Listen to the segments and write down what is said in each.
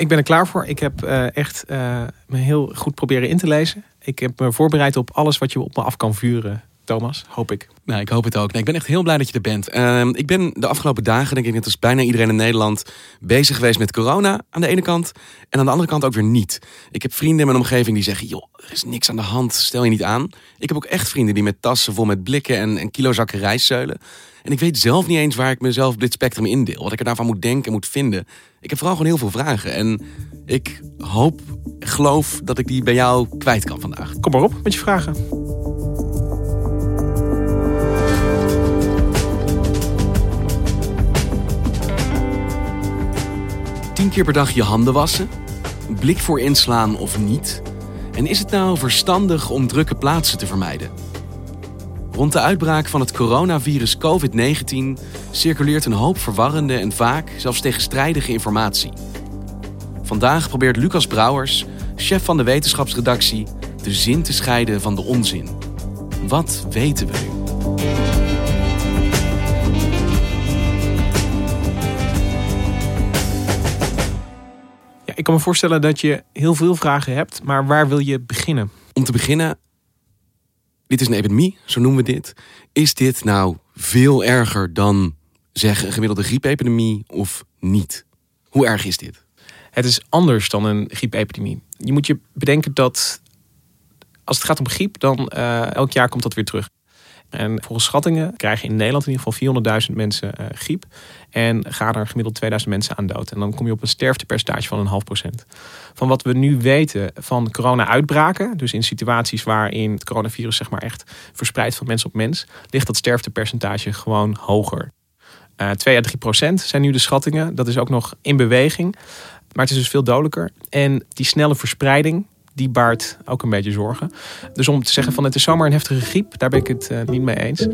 Ik ben er klaar voor. Ik heb uh, echt uh, me heel goed proberen in te lezen. Ik heb me voorbereid op alles wat je op me af kan vuren. Thomas, hoop ik. Nou, ik hoop het ook. Nee, ik ben echt heel blij dat je er bent. Uh, ik ben de afgelopen dagen, denk ik net als bijna iedereen in Nederland, bezig geweest met corona aan de ene kant. En aan de andere kant ook weer niet. Ik heb vrienden in mijn omgeving die zeggen, joh, er is niks aan de hand, stel je niet aan. Ik heb ook echt vrienden die met tassen vol met blikken en, en kilozakken rijstzeulen. En ik weet zelf niet eens waar ik mezelf op dit spectrum indeel. Wat ik er daarvan moet denken en moet vinden. Ik heb vooral gewoon heel veel vragen. En ik hoop, geloof dat ik die bij jou kwijt kan vandaag. Kom maar op met je vragen. Keer per dag je handen wassen? Blik voor inslaan of niet? En is het nou verstandig om drukke plaatsen te vermijden? Rond de uitbraak van het coronavirus COVID-19 circuleert een hoop verwarrende en vaak zelfs tegenstrijdige informatie. Vandaag probeert Lucas Brouwers, chef van de wetenschapsredactie, de zin te scheiden van de onzin. Wat weten we nu? Ik kan me voorstellen dat je heel veel vragen hebt, maar waar wil je beginnen? Om te beginnen, dit is een epidemie, zo noemen we dit. Is dit nou veel erger dan zeg een gemiddelde griepepidemie of niet? Hoe erg is dit? Het is anders dan een griepepidemie. Je moet je bedenken dat als het gaat om griep, dan uh, elk jaar komt dat weer terug. En volgens schattingen krijgen in Nederland in ieder geval 400.000 mensen uh, griep. En gaan er gemiddeld 2000 mensen aan dood. En dan kom je op een sterftepercentage van een half procent. Van wat we nu weten van corona-uitbraken, dus in situaties waarin het coronavirus zeg maar echt verspreidt van mens op mens, ligt dat sterftepercentage gewoon hoger. Uh, 2 à 3 procent zijn nu de schattingen. Dat is ook nog in beweging. Maar het is dus veel dodelijker. En die snelle verspreiding, die baart ook een beetje zorgen. Dus om te zeggen van het is zomaar een heftige griep, daar ben ik het uh, niet mee eens.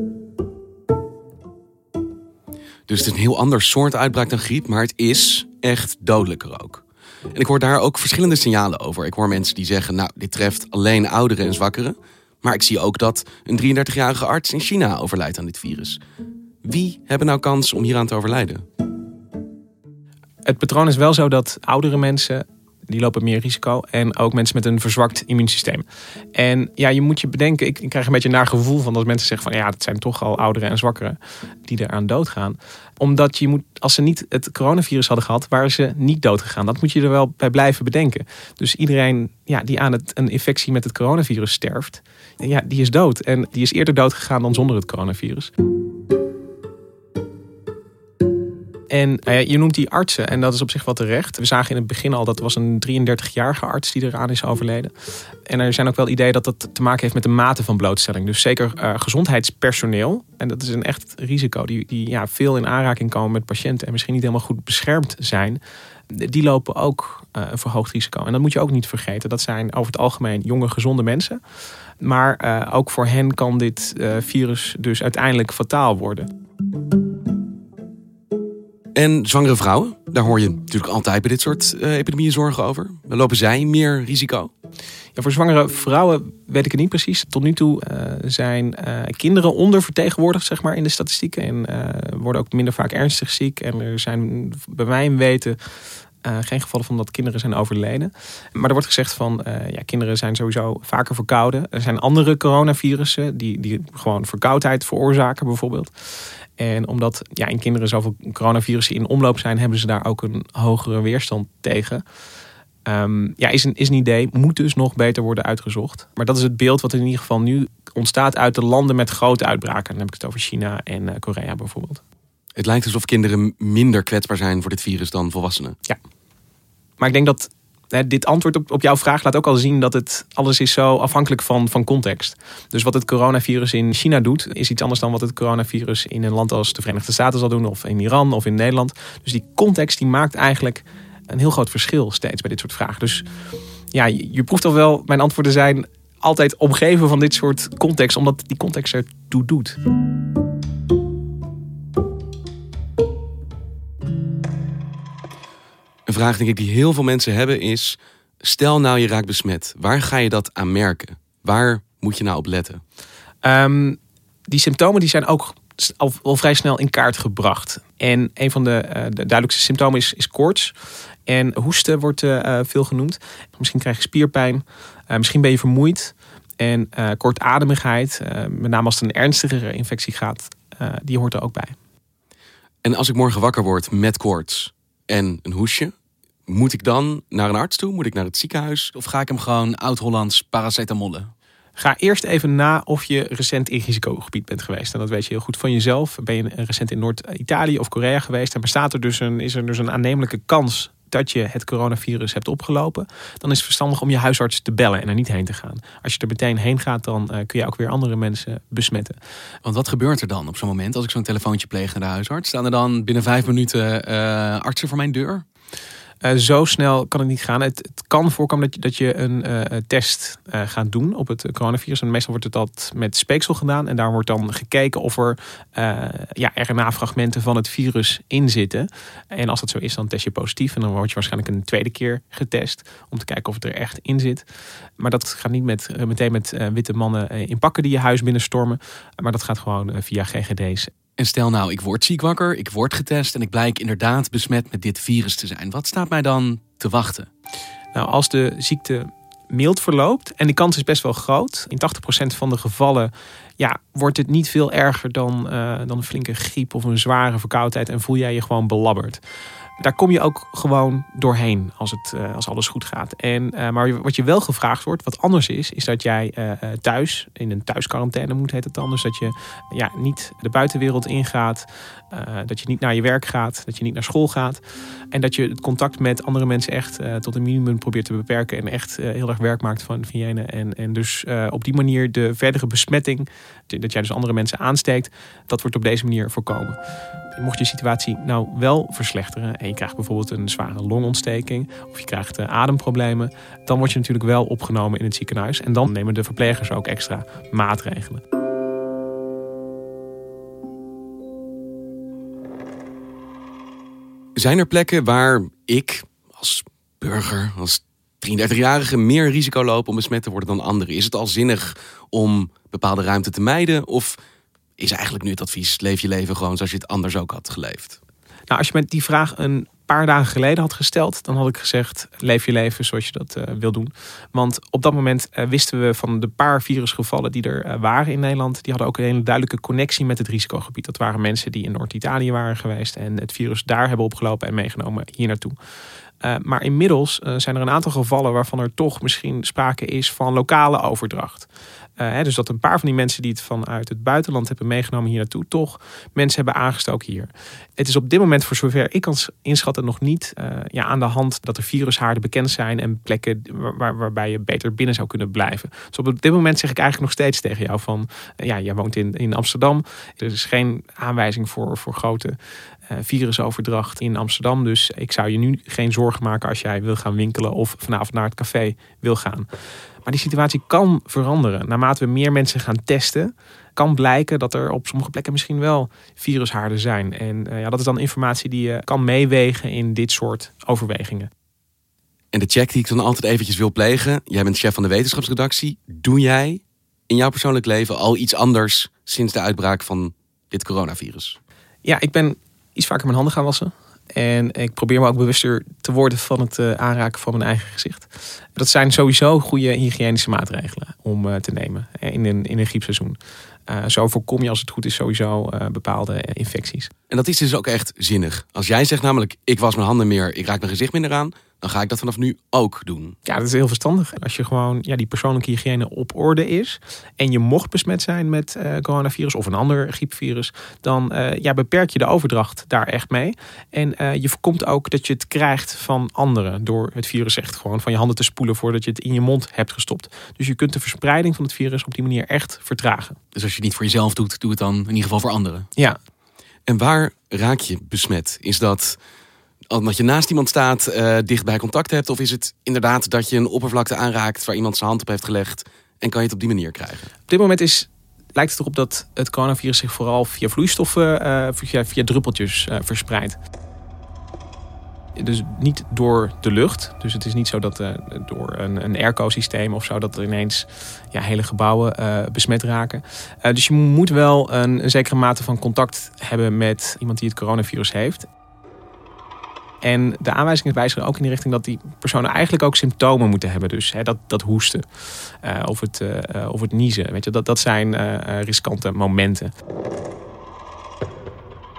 Dus het is een heel ander soort uitbraak dan griep, maar het is echt dodelijker ook. En ik hoor daar ook verschillende signalen over. Ik hoor mensen die zeggen, nou, dit treft alleen ouderen en zwakkeren. Maar ik zie ook dat een 33-jarige arts in China overlijdt aan dit virus. Wie hebben nou kans om hieraan te overlijden? Het patroon is wel zo dat oudere mensen die lopen meer risico. En ook mensen met een verzwakt immuunsysteem. En ja, je moet je bedenken, ik, krijg een beetje een naar gevoel van als mensen zeggen van ja, dat zijn toch al ouderen en zwakkeren die eraan doodgaan. Omdat je moet, als ze niet het coronavirus hadden gehad, waren ze niet doodgegaan. Dat moet je er wel bij blijven bedenken. Dus iedereen ja, die aan het, een infectie met het coronavirus sterft, ja, die is dood. En die is eerder dood gegaan dan zonder het coronavirus. En uh, je noemt die artsen en dat is op zich wel terecht. We zagen in het begin al dat was een 33-jarige arts die eraan is overleden. En er zijn ook wel ideeën dat dat te maken heeft met de mate van blootstelling. Dus zeker uh, gezondheidspersoneel, en dat is een echt risico, die, die ja, veel in aanraking komen met patiënten en misschien niet helemaal goed beschermd zijn. Die lopen ook uh, een verhoogd risico. En dat moet je ook niet vergeten. Dat zijn over het algemeen jonge, gezonde mensen. Maar ook voor hen kan dit virus dus uiteindelijk fataal worden. En zwangere vrouwen, daar hoor je natuurlijk altijd bij dit soort uh, epidemieën zorgen over. Lopen zij meer risico? Ja, voor zwangere vrouwen weet ik het niet precies. Tot nu toe uh, zijn uh, kinderen ondervertegenwoordigd zeg maar, in de statistieken. En worden ook minder vaak ernstig ziek. En er zijn bij mijn weten geen gevallen van dat kinderen zijn overleden. Maar er wordt gezegd van ja, kinderen zijn sowieso vaker verkouden. Er zijn andere coronavirussen die, die gewoon verkoudheid veroorzaken bijvoorbeeld. En omdat ja, in kinderen zoveel coronavirussen in omloop zijn, hebben ze daar ook een hogere weerstand tegen. Um, ja, is een, is een idee, moet dus nog beter worden uitgezocht. Maar dat is het beeld wat in ieder geval nu ontstaat uit de landen met grote uitbraken. Dan heb ik het over China en uh, Korea bijvoorbeeld. Het lijkt alsof kinderen minder kwetsbaar zijn voor dit virus dan volwassenen. Ja. Maar ik denk dat dit antwoord op, op jouw vraag laat ook al zien dat het alles is zo afhankelijk van, van context. Dus wat het coronavirus in China doet, is iets anders dan wat het coronavirus in een land als de Verenigde Staten zal doen, of in Iran of in Nederland. Dus die context die maakt eigenlijk een heel groot verschil steeds bij dit soort vragen. Dus ja, je, proeft al wel, mijn antwoorden zijn altijd omgeven van dit soort context, omdat die context ertoe doet. Vraag denk ik die heel veel mensen hebben is... stel nou je raakt besmet, waar ga je dat aan merken? Waar moet je nou op letten? Um, die symptomen die zijn ook al, al, vrij snel in kaart gebracht. En een van de, uh, de duidelijkste symptomen is, is koorts. En hoesten wordt uh, veel genoemd. Misschien krijg je spierpijn. Uh, misschien ben je vermoeid. En kortademigheid, met name als het een ernstigere infectie gaat, die hoort er ook bij. En als ik morgen wakker word met koorts, en een hoesje. Moet ik dan naar een arts toe? Moet ik naar het ziekenhuis? Of ga ik hem gewoon oud-Hollands paracetamollen? Ga eerst even na of je recent in risicogebied bent geweest. En dat weet je heel goed van jezelf. Ben je recent in Noord-Italië of Korea geweest? En bestaat er dus een, is er dus een aannemelijke kans dat je het coronavirus hebt opgelopen, dan is het verstandig om je huisarts te bellen en er niet heen te gaan. Als je er meteen heen gaat, dan uh, kun je ook weer andere mensen besmetten. Want wat gebeurt er dan op zo'n moment als ik zo'n telefoontje pleeg naar de huisarts? Staan er dan binnen vijf minuten uh, artsen voor mijn deur? Uh, zo snel kan het niet gaan. Het, het kan voorkomen dat je, dat je een uh, test uh, gaat doen op het coronavirus. En meestal wordt het dat met speeksel gedaan. En daar wordt dan gekeken of er ja, RNA-fragmenten van het virus in zitten. En als dat zo is, dan test je positief. En dan word je waarschijnlijk een tweede keer getest. Om te kijken of het er echt in zit. Maar dat gaat niet met, meteen met witte mannen in pakken die je huis binnenstormen. Maar dat gaat gewoon via GGD's en stel nou, ik word ziek wakker, ik word getest en ik blijk inderdaad besmet met dit virus te zijn. Wat staat mij dan te wachten? Nou, als de ziekte mild verloopt, en die kans is best wel groot, in 80% van de gevallen ja, wordt het niet veel erger dan, uh, dan een flinke griep of een zware verkoudheid en voel jij je gewoon belabberd daar kom je ook gewoon doorheen als, het, uh, als alles goed gaat. En, uh, maar wat je wel gevraagd wordt, wat anders is, is dat jij uh, thuis, in een thuisquarantaine moet heet het anders, dat je ja, niet de buitenwereld ingaat, dat je niet naar je werk gaat, dat je niet naar school gaat. En dat je het contact met andere mensen echt tot een minimum probeert te beperken en echt heel erg werk maakt van hygiëne. En, en dus op die manier de verdere besmetting, dat jij dus andere mensen aansteekt, dat wordt op deze manier voorkomen. Mocht je situatie nou wel verslechteren en je krijgt bijvoorbeeld een zware longontsteking of je krijgt uh, ademproblemen, dan word je natuurlijk wel opgenomen in het ziekenhuis en dan nemen de verplegers ook extra maatregelen. Zijn er plekken waar ik als burger, als 33-jarige meer risico loop om besmet te worden dan anderen? Is het al zinnig om bepaalde ruimte te mijden? Of is eigenlijk nu het advies: leef je leven gewoon zoals je het anders ook had geleefd? Nou, als je met die vraag een paar dagen geleden had gesteld, dan had ik gezegd: leef je leven zoals je dat uh, wil doen. Want op dat moment uh, wisten we van de paar virusgevallen die er uh, waren in Nederland, die hadden ook een hele duidelijke connectie met het risicogebied. Dat waren mensen die in Noord-Italië waren geweest en het virus daar hebben opgelopen en meegenomen hier naartoe. maar inmiddels zijn er een aantal gevallen waarvan er toch misschien sprake is van lokale overdracht. Uh, dus dat een paar van die mensen die het vanuit het buitenland hebben meegenomen hier naartoe, toch mensen hebben aangestoken hier. Het is op dit moment, voor zover ik kan inschatten, nog niet uh, ja, aan de hand dat er virushaarden bekend zijn en plekken waar, waarbij je beter binnen zou kunnen blijven. Dus op dit moment zeg ik eigenlijk nog steeds tegen jou van, uh, ja, jij woont in, in Amsterdam. Er is geen aanwijzing voor, voor grote virusoverdracht in Amsterdam. Dus ik zou je nu geen zorgen maken als jij wil gaan winkelen of vanavond naar het café wil gaan. Maar die situatie kan veranderen. Naarmate we meer mensen gaan testen, kan blijken dat er op sommige plekken misschien wel virushaarden zijn. En uh, ja, dat is dan informatie die je kan meewegen in dit soort overwegingen. En de check die ik dan altijd eventjes wil plegen. Jij bent chef van de wetenschapsredactie. Doe jij in jouw persoonlijk leven al iets anders sinds de uitbraak van dit coronavirus? Ja, ik ben iets vaker mijn handen gaan wassen. En ik probeer me ook bewuster te worden van het eh, aanraken van mijn eigen gezicht. Dat zijn sowieso goede hygiënische maatregelen om eh, te nemen in een, in een griepseizoen. Uh, zo voorkom je als het goed is sowieso bepaalde infecties. En dat is dus ook echt zinnig. Als jij zegt namelijk, ik was mijn handen meer, ik raak mijn gezicht minder aan dan ga ik dat vanaf nu ook doen. Ja, dat is heel verstandig. Als je gewoon ja, die persoonlijke hygiëne op orde is en je mocht besmet zijn met uh, coronavirus of een ander griepvirus, dan uh, ja, beperk je de overdracht daar echt mee. En uh, je voorkomt ook dat je het krijgt van anderen door het virus echt gewoon van je handen te spoelen voordat je het in je mond hebt gestopt. Dus je kunt de verspreiding van het virus op die manier echt vertragen. Dus als je het niet voor jezelf doet, doe het dan in ieder geval voor anderen. Ja. En waar raak je besmet? Is dat omdat je naast iemand staat, uh, dicht bij contact hebt? Of is het inderdaad dat je een oppervlakte aanraakt waar iemand zijn hand op heeft gelegd en kan je het op die manier krijgen? Op dit moment is, lijkt het erop dat het coronavirus zich vooral via vloeistoffen, uh, via, via, druppeltjes uh, verspreidt. Dus niet door de lucht. Dus het is niet zo dat door een, een airco-systeem of zo dat er ineens ja, hele gebouwen besmet raken. dus je moet wel een zekere mate van contact hebben met iemand die het coronavirus heeft. En de aanwijzingen wijzen ook in de richting dat die personen eigenlijk ook symptomen moeten hebben. Dus hè, dat, dat hoesten uh, of, het, uh, of het niezen. Weet je, dat, dat zijn uh, riskante momenten.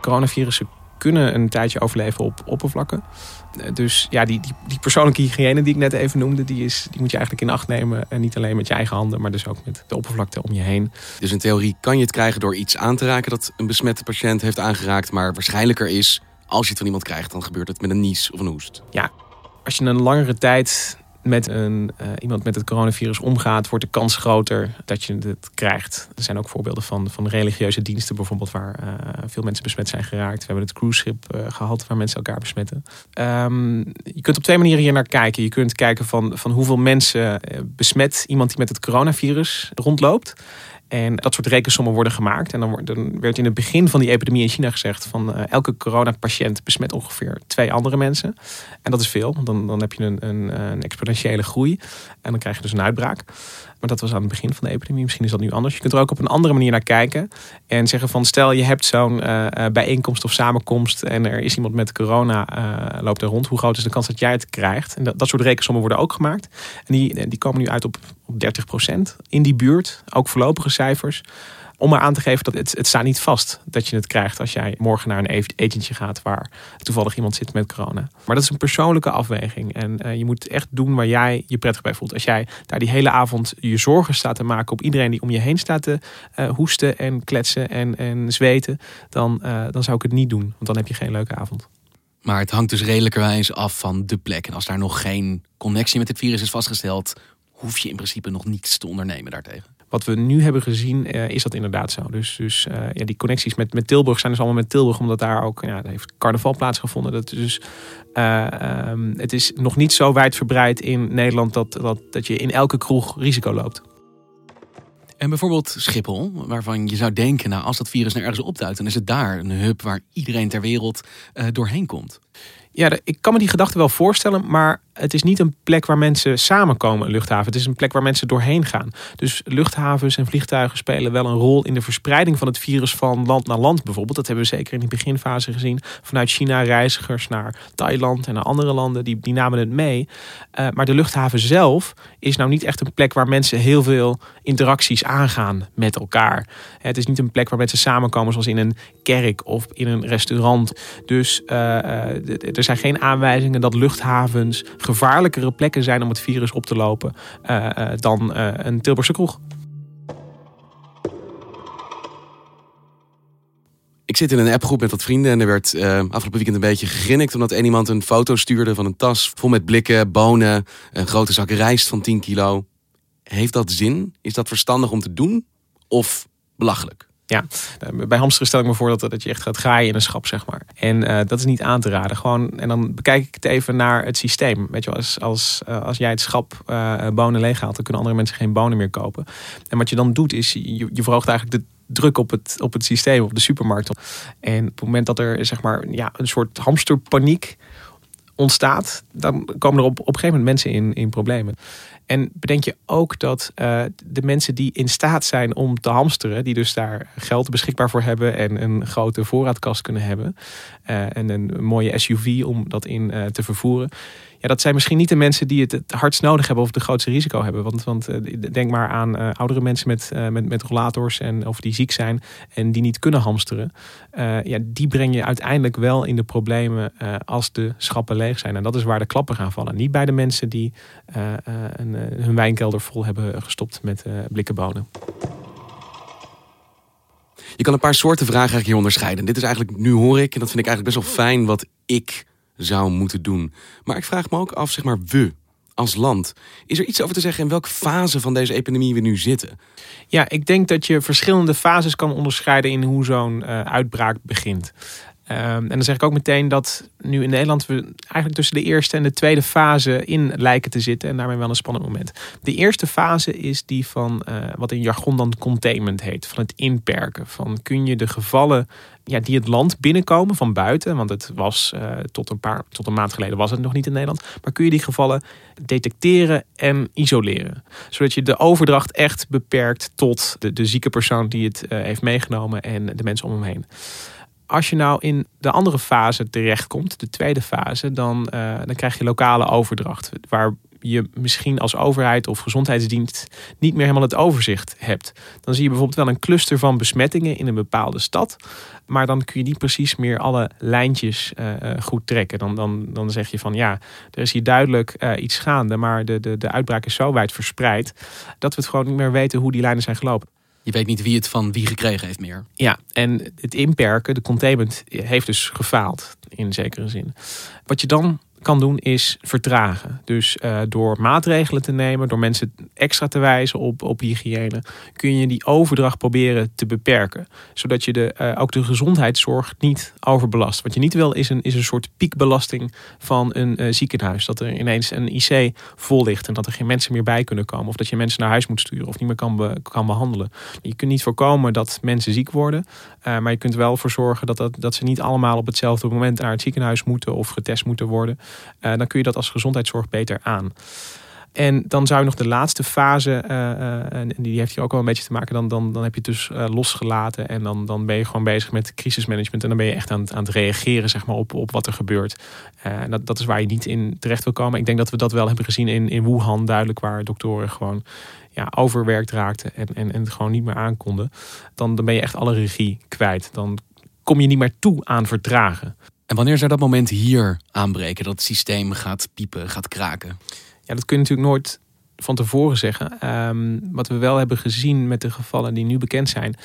Coronavirussen kunnen een tijdje overleven op oppervlakken. Dus ja, die, die, die, persoonlijke hygiëne die ik net even noemde, die, is, die moet je eigenlijk in acht nemen. En niet alleen met je eigen handen, maar dus ook met de oppervlakte om je heen. Dus in theorie kan je het krijgen door iets aan te raken dat een besmette patiënt heeft aangeraakt. Maar waarschijnlijker is als je het van iemand krijgt, dan gebeurt het met een nies of een hoest. Ja, als je een langere tijd met een, uh, iemand met het coronavirus omgaat, wordt de kans groter dat je het krijgt. Er zijn ook voorbeelden van, van religieuze diensten bijvoorbeeld, waar uh, veel mensen besmet zijn geraakt. We hebben het cruiseschip uh, gehad waar mensen elkaar besmetten. Um, je kunt op twee manieren hier naar kijken. Je kunt kijken van, van hoeveel mensen besmet iemand die met het coronavirus rondloopt. En dat soort rekensommen worden gemaakt. En dan, dan werd in het begin van die epidemie in China gezegd van uh, elke coronapatiënt besmet ongeveer twee andere mensen. En dat is veel, want dan, dan heb je een, een, een exponentiële groei. En dan krijg je dus een uitbraak. Maar dat was aan het begin van de epidemie. Misschien is dat nu anders. Je kunt er ook op een andere manier naar kijken. En zeggen van stel je hebt zo'n uh, bijeenkomst of samenkomst. En er is iemand met corona uh, loopt er rond. Hoe groot is de kans dat jij het krijgt? En dat, dat soort rekensommen worden ook gemaakt. En die, die komen nu uit op, op 30% in die buurt. Ook voorlopige cijfers om maar aan te geven dat het, het staat niet vast dat je het krijgt als jij morgen naar een etentje gaat waar toevallig iemand zit met corona. Maar dat is een persoonlijke afweging. En uh, je moet echt doen waar jij je prettig bij voelt. Als jij daar die hele avond je zorgen staat te maken op iedereen die om je heen staat te uh, hoesten en kletsen en, en zweten, dan, uh, dan zou ik het niet doen. Want dan heb je geen leuke avond. Maar het hangt dus redelijkerwijs af van de plek. En als daar nog geen connectie met het virus is vastgesteld, hoef je in principe nog niets te ondernemen daartegen wat we nu hebben gezien, uh, is dat inderdaad zo. Dus, dus uh, ja, die connecties met, met Tilburg zijn dus allemaal met Tilburg, omdat daar ook ja, heeft carnaval plaatsgevonden. Dat dus, uh, um, het is nog niet zo wijdverbreid in Nederland dat, dat, dat je in elke kroeg risico loopt. En bijvoorbeeld Schiphol, waarvan je zou denken, nou, als dat virus nou ergens opduikt, dan is het daar een hub waar iedereen ter wereld doorheen komt. Ja, ik kan me die gedachte wel voorstellen, maar het is niet een plek waar mensen samenkomen, een luchthaven. Het is een plek waar mensen doorheen gaan. Dus luchthavens en vliegtuigen spelen wel een rol in de verspreiding van het virus van land naar land bijvoorbeeld. Dat hebben we zeker in die beginfase gezien. Vanuit China reizigers naar Thailand en naar andere landen, die, die namen het mee. Uh, maar de luchthaven zelf is nou niet echt een plek waar mensen heel veel interacties aangaan met elkaar. Het is niet een plek waar mensen samenkomen zoals in een kerk of in een restaurant. Dus uh, er zijn geen aanwijzingen dat luchthavens gevaarlijkere plekken zijn om het virus op te lopen uh, uh, dan uh, een Tilburgse kroeg. Ik zit in een appgroep met wat vrienden en er werd afgelopen weekend een beetje gegrinnikt omdat een iemand een foto stuurde van een tas vol met blikken, bonen, een grote zak rijst van 10 kilo. Heeft dat zin? Is dat verstandig om te doen? Of belachelijk? Ja, eh, bij hamsteren stel ik me voor dat, dat je echt gaat graaien in een schap, zeg maar. En uh, dat is niet aan te raden. Gewoon, en dan bekijk ik het even naar het systeem. Weet je, als, als, uh, als jij het schap uh, bonen leeghaalt, dan kunnen andere mensen geen bonen meer kopen. En wat je dan doet, is je, je verhoogt eigenlijk de druk op het, op het systeem, op de supermarkt. En op het moment dat er zeg maar, ja, een soort hamsterpaniek ontstaat, dan komen er op, op een gegeven moment mensen in, in problemen. En bedenk je ook dat uh, de mensen die in staat zijn om te hamsteren, die dus daar geld beschikbaar voor hebben en een grote voorraadkast kunnen hebben uh, en een mooie SUV om dat in uh, te vervoeren, ja, dat zijn misschien niet de mensen die het het hardst nodig hebben of het grootste risico hebben. Want, want denk maar aan oudere mensen met, met, met rollators en of die ziek zijn en die niet kunnen hamsteren. ja, die breng je uiteindelijk wel in de problemen als de schappen leeg zijn. En dat is waar de klappen gaan vallen. Niet bij de mensen die een eh, hun wijnkelder vol hebben gestopt met uh, blikken bonen. Je kan een paar soorten vragen eigenlijk hier onderscheiden. Dit is eigenlijk, nu hoor ik, en dat vind ik eigenlijk best wel fijn, wat ik zou moeten doen. Maar ik vraag me ook af, zeg maar, we als land. Is er iets over te zeggen in welke fase van deze epidemie we nu zitten? Ja, ik denk dat je verschillende fases kan onderscheiden in hoe zo'n uh, uitbraak begint. Um, en dan zeg ik ook meteen dat nu in Nederland we eigenlijk tussen de eerste en de tweede fase in lijken te zitten. En daarmee wel een spannend moment. De eerste fase is die van uh, wat in jargon dan containment heet. Van het inperken. Van kun je de gevallen ja, die het land binnenkomen van buiten. Want het was uh, tot, een paar, tot een maand geleden was het nog niet in Nederland. Maar kun je die gevallen detecteren en isoleren. Zodat je de overdracht echt beperkt tot de, de zieke persoon die het uh, heeft meegenomen en de mensen om hem heen als je nou in de andere fase terechtkomt, de tweede fase, dan, uh, dan krijg je lokale overdracht. Waar je misschien als overheid of gezondheidsdienst niet meer helemaal het overzicht hebt. Dan zie je bijvoorbeeld wel een cluster van besmettingen in een bepaalde stad. Maar dan kun je niet precies meer alle lijntjes uh, goed trekken. Dan, dan, dan zeg je van ja, er is hier duidelijk iets gaande. Maar de, de, de uitbraak is zo wijd verspreid dat we het gewoon niet meer weten hoe die lijnen zijn gelopen. Je weet niet wie het van wie gekregen heeft meer. Ja, en het inperken, de containment, heeft dus gefaald in zekere zin. Wat je dan kan doen is vertragen. Dus uh, door maatregelen te nemen, door mensen extra te wijzen op, op hygiëne, kun je die overdracht proberen te beperken. Zodat je de, uh, ook de gezondheidszorg niet overbelast. Wat je niet wil is een, is een soort piekbelasting van een uh, ziekenhuis. Dat er ineens een IC vol ligt en dat er geen mensen meer bij kunnen komen. Of dat je mensen naar huis moet sturen of niet meer kan, kan behandelen. Je kunt niet voorkomen dat mensen ziek worden. maar je kunt wel ervoor zorgen dat, dat, dat ze niet allemaal op hetzelfde moment naar het ziekenhuis moeten of getest moeten worden. Uh, dan kun je dat als gezondheidszorg beter aan. En dan zou je nog de laatste fase, uh, uh, en die heeft hier ook wel een beetje te maken, dan, dan, dan heb je het dus losgelaten en dan, dan ben je gewoon bezig met crisismanagement en dan ben je echt aan, aan het reageren zeg maar, op, op wat er gebeurt. dat, dat is waar je niet in terecht wil komen. Ik denk dat we dat wel hebben gezien in, in Wuhan, duidelijk waar doktoren gewoon ja, overwerkt raakten en, en, en het gewoon niet meer aankonden. Dan, dan ben je echt alle regie kwijt. Dan kom je niet meer toe aan vertragen. En wanneer zou dat moment hier aanbreken, dat het systeem gaat piepen, gaat kraken? Ja, dat kun je natuurlijk nooit van tevoren zeggen. Um, wat we wel hebben gezien met de gevallen die nu bekend zijn,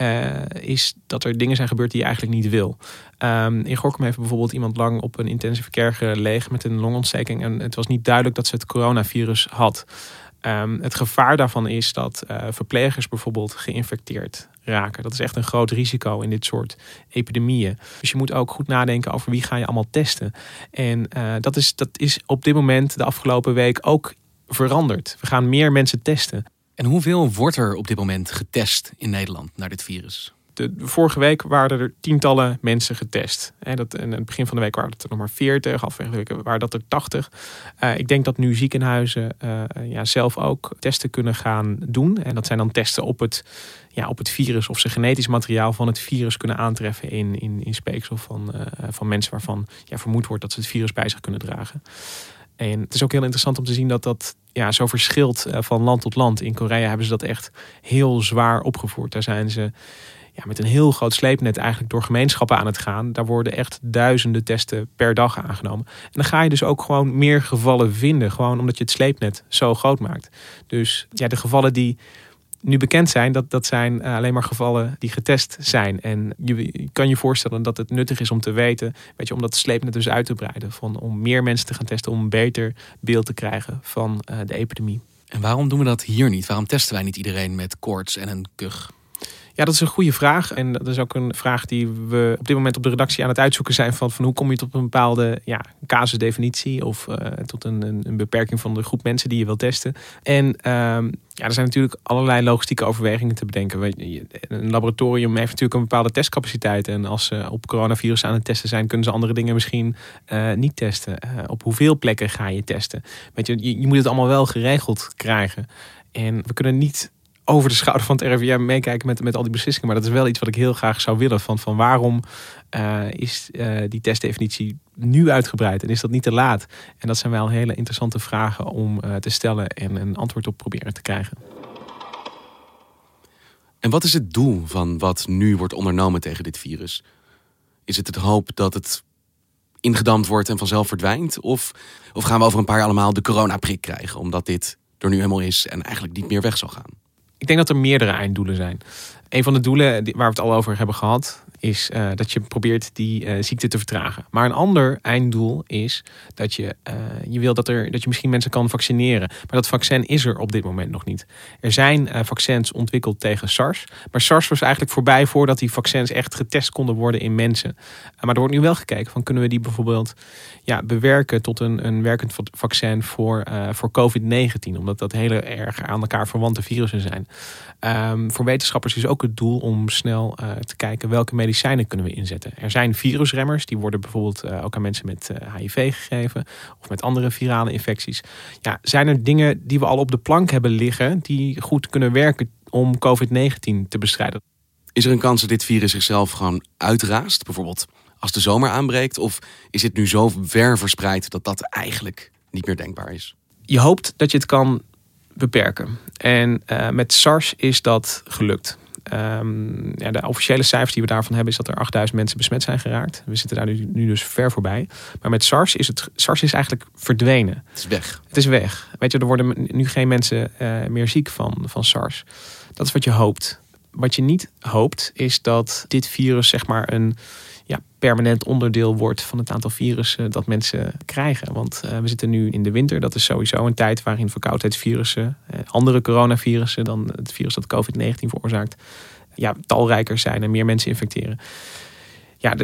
uh, is dat er dingen zijn gebeurd die je eigenlijk niet wil. Um, in Gorkum heeft bijvoorbeeld iemand lang op een intensive care gelegen met een longontsteking. En het was niet duidelijk dat ze het coronavirus had. Um, het gevaar daarvan is dat uh, verplegers bijvoorbeeld geïnfecteerd raken. Dat is echt een groot risico in dit soort epidemieën. Dus je moet ook goed nadenken over wie ga je allemaal testen. En uh, dat, is, dat is op dit moment de afgelopen week ook veranderd. We gaan meer mensen testen. En hoeveel wordt er op dit moment getest in Nederland naar dit virus? De, vorige week waren er tientallen mensen getest. En dat, in het begin van de week waren het er nog maar 40, halverwege de week waren dat er 80. Uh, ik denk dat nu ziekenhuizen uh, ja, zelf ook testen kunnen gaan doen. En dat zijn dan testen op het, ja, op het virus of ze genetisch materiaal van het virus kunnen aantreffen in, in, speeksel van, uh, van mensen waarvan ja, vermoed wordt dat ze het virus bij zich kunnen dragen. En het is ook heel interessant om te zien dat dat ja, zo verschilt van land tot land. In Korea hebben ze dat echt heel zwaar opgevoerd. Daar zijn ze ja, met een heel groot sleepnet eigenlijk door gemeenschappen aan het gaan. Daar worden echt duizenden testen per dag aangenomen. En dan ga je dus ook gewoon meer gevallen vinden. Gewoon omdat je het sleepnet zo groot maakt. Dus ja, de gevallen die nu bekend zijn, dat, dat zijn alleen maar gevallen die getest zijn. En je, kan je voorstellen dat het nuttig is om te weten, weet je, om dat sleepnet dus uit te breiden. Van, om meer mensen te gaan testen, om een beter beeld te krijgen van uh, de epidemie. En waarom doen we dat hier niet? Waarom testen wij niet iedereen met koorts en een kuch? Ja, dat is een goede vraag. En dat is ook een vraag die we op dit moment op de redactie aan het uitzoeken zijn. Van, van hoe kom je tot een bepaalde ja, casusdefinitie of uh, tot een, een, beperking van de groep mensen die je wil testen. En um, ja, er zijn natuurlijk allerlei logistieke overwegingen te bedenken. Een laboratorium heeft natuurlijk een bepaalde testcapaciteit. En als ze op coronavirus aan het testen zijn, kunnen ze andere dingen misschien uh, niet testen. Uh, op hoeveel plekken ga je testen? Weet je, je, je moet het allemaal wel geregeld krijgen. En we kunnen niet over de schouder van het RIVM meekijken met, met al die beslissingen. Maar dat is wel iets wat ik heel graag zou willen. Van, van waarom uh, is uh, die testdefinitie nu uitgebreid en is dat niet te laat? En dat zijn wel hele interessante vragen om uh, te stellen en een antwoord op proberen te krijgen. En wat is het doel van wat nu wordt ondernomen tegen dit virus? Is het het hoop dat het ingedampt wordt en vanzelf verdwijnt? Of, of gaan we over een paar jaar allemaal de coronaprik krijgen, omdat dit er nu helemaal is en eigenlijk niet meer weg zal gaan? Ik denk dat er meerdere einddoelen zijn. Een van de doelen waar we het al over hebben gehad, is uh, dat je probeert die uh, ziekte te vertragen. Maar een ander einddoel is dat je, uh, je wil dat, er, dat je misschien mensen kan vaccineren. Maar dat vaccin is er op dit moment nog niet. Er zijn vaccins ontwikkeld tegen SARS. Maar SARS was eigenlijk voorbij voordat die vaccins echt getest konden worden in mensen. maar er wordt nu wel gekeken van kunnen we die bijvoorbeeld ja, bewerken tot een, een werkend vaccin voor, voor COVID-19. Omdat dat hele erg aan elkaar verwante virussen zijn. Um, voor wetenschappers is ook het doel om snel te kijken welke medicijnen medicijnen kunnen we inzetten. Er zijn virusremmers, die worden bijvoorbeeld uh, ook aan mensen met uh, eh, HIV gegeven of met andere virale infecties. Ja, zijn er dingen die we al op de plank hebben liggen die goed kunnen werken om COVID-19 te bestrijden? Is er een kans dat dit virus zichzelf gewoon uitraast, bijvoorbeeld als de zomer aanbreekt? Of is het nu zo ver verspreid dat dat eigenlijk niet meer denkbaar is? Je hoopt dat je het kan beperken. En uh, met SARS is dat gelukt. Um, ja, de officiële cijfers die we daarvan hebben is dat er 8000 mensen besmet zijn geraakt. We zitten daar nu, nu, dus ver voorbij. Maar met SARS is het SARS is eigenlijk verdwenen. Het is weg. Het is weg. Weet je, er worden nu geen mensen uh, meer ziek van, van SARS. Dat is wat je hoopt. Wat je niet hoopt is dat dit virus zeg maar een ja, permanent onderdeel wordt van het aantal virussen dat mensen krijgen. Want uh, we zitten nu in de winter. Dat is sowieso een tijd waarin verkoudheidsvirussen, uh, andere coronavirussen dan het virus dat COVID-19 veroorzaakt, ja, talrijker zijn en meer mensen infecteren. Ja,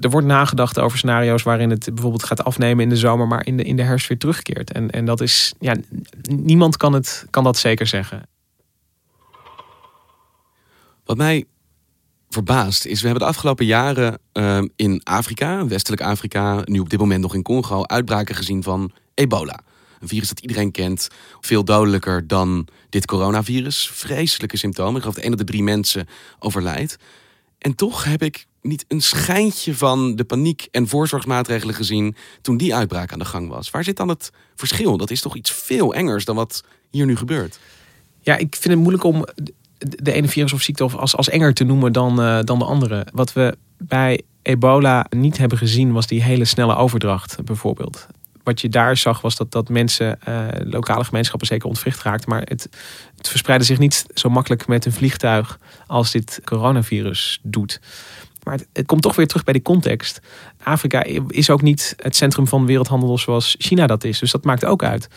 er wordt nagedacht over scenario's waarin het bijvoorbeeld gaat afnemen in de zomer, maar in de, in de herfst weer terugkeert. En, en dat is, ja, niemand kan, het, kan dat zeker zeggen. Wat mij verbaasd is, we hebben de afgelopen jaren uh, in Afrika, westelijk Afrika, nu op dit moment nog in Congo, uitbraken gezien van ebola. Een virus dat iedereen kent, veel dodelijker dan dit coronavirus. Vreselijke symptomen. Ik geloof dat één op de drie mensen overlijdt. En toch heb ik niet een schijntje van de paniek en voorzorgsmaatregelen gezien toen die uitbraak aan de gang was. Waar zit dan het verschil? Dat is toch iets veel engers dan wat hier nu gebeurt? Ja, ik vind het moeilijk om de ene virus of ziekte als, als enger te noemen dan, uh, dan de andere. Wat we bij ebola niet hebben gezien was die hele snelle overdracht bijvoorbeeld. Wat je daar zag was dat, dat mensen, uh, lokale gemeenschappen zeker ontwricht raakten. Maar het, het verspreidde zich niet zo makkelijk met een vliegtuig als dit coronavirus doet. Maar het, het, komt toch weer terug bij die context. Afrika is ook niet het centrum van wereldhandel zoals China dat is. Dus dat maakt ook uit.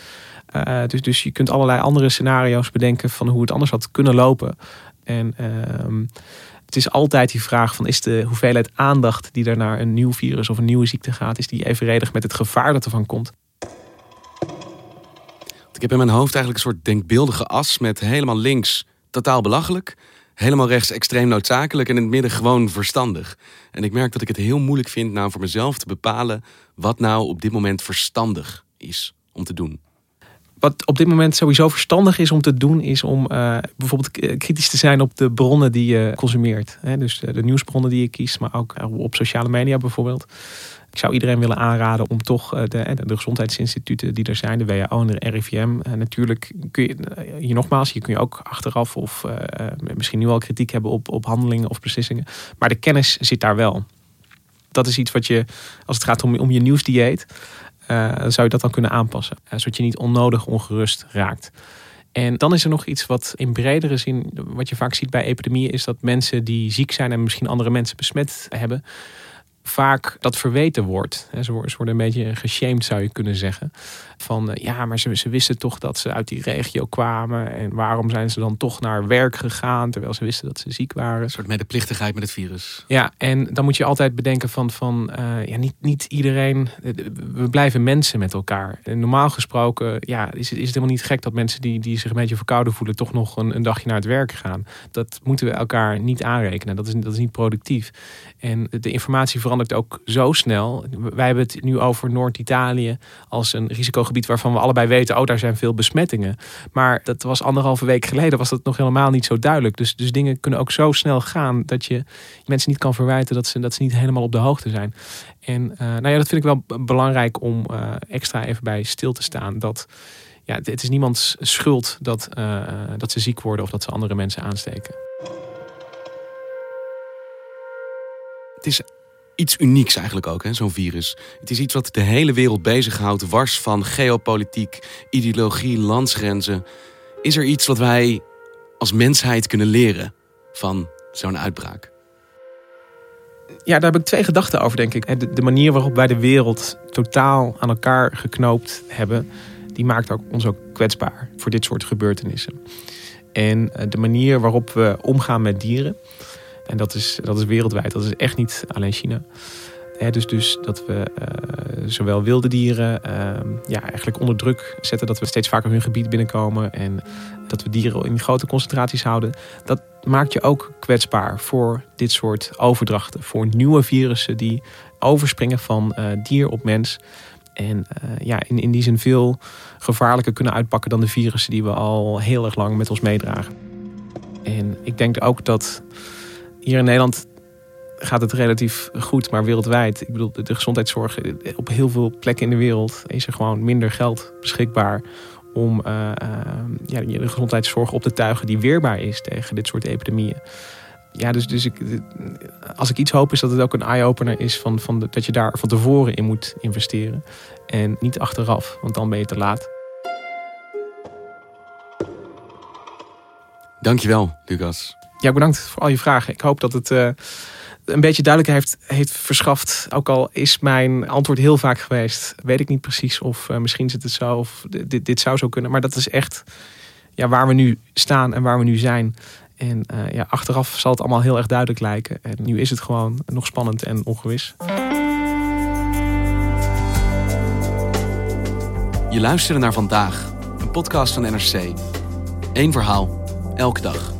Uh, dus, dus je kunt allerlei andere scenario's bedenken van hoe het anders had kunnen lopen. En uh, het is altijd die vraag van is de hoeveelheid aandacht die er naar een nieuw virus of een nieuwe ziekte gaat, is die evenredig met het gevaar dat ervan komt? Ik heb in mijn hoofd eigenlijk een soort denkbeeldige as met helemaal links totaal belachelijk, helemaal rechts extreem noodzakelijk en in het midden gewoon verstandig. En ik merk dat ik het heel moeilijk vind nou voor mezelf te bepalen wat nou op dit moment verstandig is om te doen wat op dit moment sowieso verstandig is om te doen, is om uh, bijvoorbeeld kritisch te zijn op de bronnen die je consumeert. Hè? Dus de, nieuwsbronnen die je kiest, maar ook op sociale media bijvoorbeeld. Ik zou iedereen willen aanraden om toch de, de gezondheidsinstituten die er zijn, de WHO en de RIVM. natuurlijk kun je hier nogmaals, hier kun je ook achteraf of misschien nu al kritiek hebben op, op handelingen of beslissingen. Maar de kennis zit daar wel. Dat is iets wat je, als het gaat om, om je nieuwsdieet, zou je dat dan kunnen aanpassen. Uh, zodat je niet onnodig ongerust raakt. En dan is er nog iets wat in bredere zin, wat je vaak ziet bij epidemieën, is dat mensen die ziek zijn en misschien andere mensen besmet hebben, vaak dat verweten wordt. Ze worden een beetje geshamed, zou je kunnen zeggen. Van eh, ja, maar ze, ze wisten toch dat ze uit die regio kwamen. En waarom zijn ze dan toch naar werk gegaan terwijl ze wisten dat ze ziek waren? Een soort medeplichtigheid met het virus. Ja, en dan moet je altijd bedenken van, van eh, ja, niet, niet iedereen, we blijven mensen met elkaar. En normaal gesproken ja, is, het, is het helemaal niet gek dat mensen die, die zich een beetje verkouden voelen toch nog een, een dagje naar het werk gaan. Dat moeten we elkaar niet aanrekenen. Dat is, dat is niet productief. En de informatie verandert ook zo snel. Wij hebben het nu over Noord-Italië als een risicogebied waarvan we allebei weten, oh daar zijn veel besmettingen. Maar dat was anderhalve week geleden, was dat nog helemaal niet zo duidelijk. Dus, dus dingen kunnen ook zo snel gaan dat je mensen niet kan verwijten dat ze, dat ze niet helemaal op de hoogte zijn. En eh, nou ja, dat vind ik wel belangrijk om eh, extra even bij stil te staan. Dat ja, het- het is niemands schuld dat, eh, dat ze ziek worden of dat ze andere mensen aansteken. Het is iets unieks eigenlijk ook, zo'n virus. Het is iets wat de hele wereld bezighoudt, wars van geopolitiek, ideologie, landsgrenzen. Is er iets wat wij als mensheid kunnen leren van zo'n uitbraak? Ja, daar heb ik twee gedachten over, denk ik. De, de manier waarop wij de wereld totaal aan elkaar geknoopt hebben, die maakt ook, ons ook kwetsbaar voor dit soort gebeurtenissen. En eh, de manier waarop we omgaan met dieren, en dat is, dat is wereldwijd, dat is echt niet alleen China. Dus, dus dat we eh, zowel wilde dieren eh, ja, eigenlijk onder druk zetten, dat we steeds vaker hun gebied binnenkomen en dat we dieren in grote concentraties houden. Dat maakt je ook kwetsbaar voor dit soort overdrachten. Voor nieuwe virussen die overspringen van eh, dier op mens. En eh, ja, in, in die zin veel gevaarlijker kunnen uitpakken dan de virussen die we al heel erg lang met ons meedragen. En ik denk ook dat hier in Nederland gaat het relatief goed, maar wereldwijd. Ik bedoel, de, gezondheidszorg eh, op heel veel plekken in de wereld is er gewoon minder geld beschikbaar om eh, eh, ja, de gezondheidszorg op te tuigen die weerbaar is tegen dit soort epidemieën. Ja, dus, dus ik, als ik iets hoop is dat het ook een eye-opener is van, van dat je daar van tevoren in moet investeren. En niet achteraf, want dan ben je te laat. Dankjewel, Lucas. Ja, bedankt voor al je vragen. Ik hoop dat het eh, een beetje duidelijkheid heeft, heeft verschaft. Ook al is mijn antwoord heel vaak geweest. Weet ik niet precies of eh, misschien zit het zo of dit, dit zou zo kunnen. Maar dat is echt ja, waar we nu staan en waar we nu zijn. En eh, ja, achteraf zal het allemaal heel erg duidelijk lijken. En nu is het gewoon nog spannend en ongewis. Je luisterde naar Vandaag, een podcast van NRC. Eén verhaal, elke dag.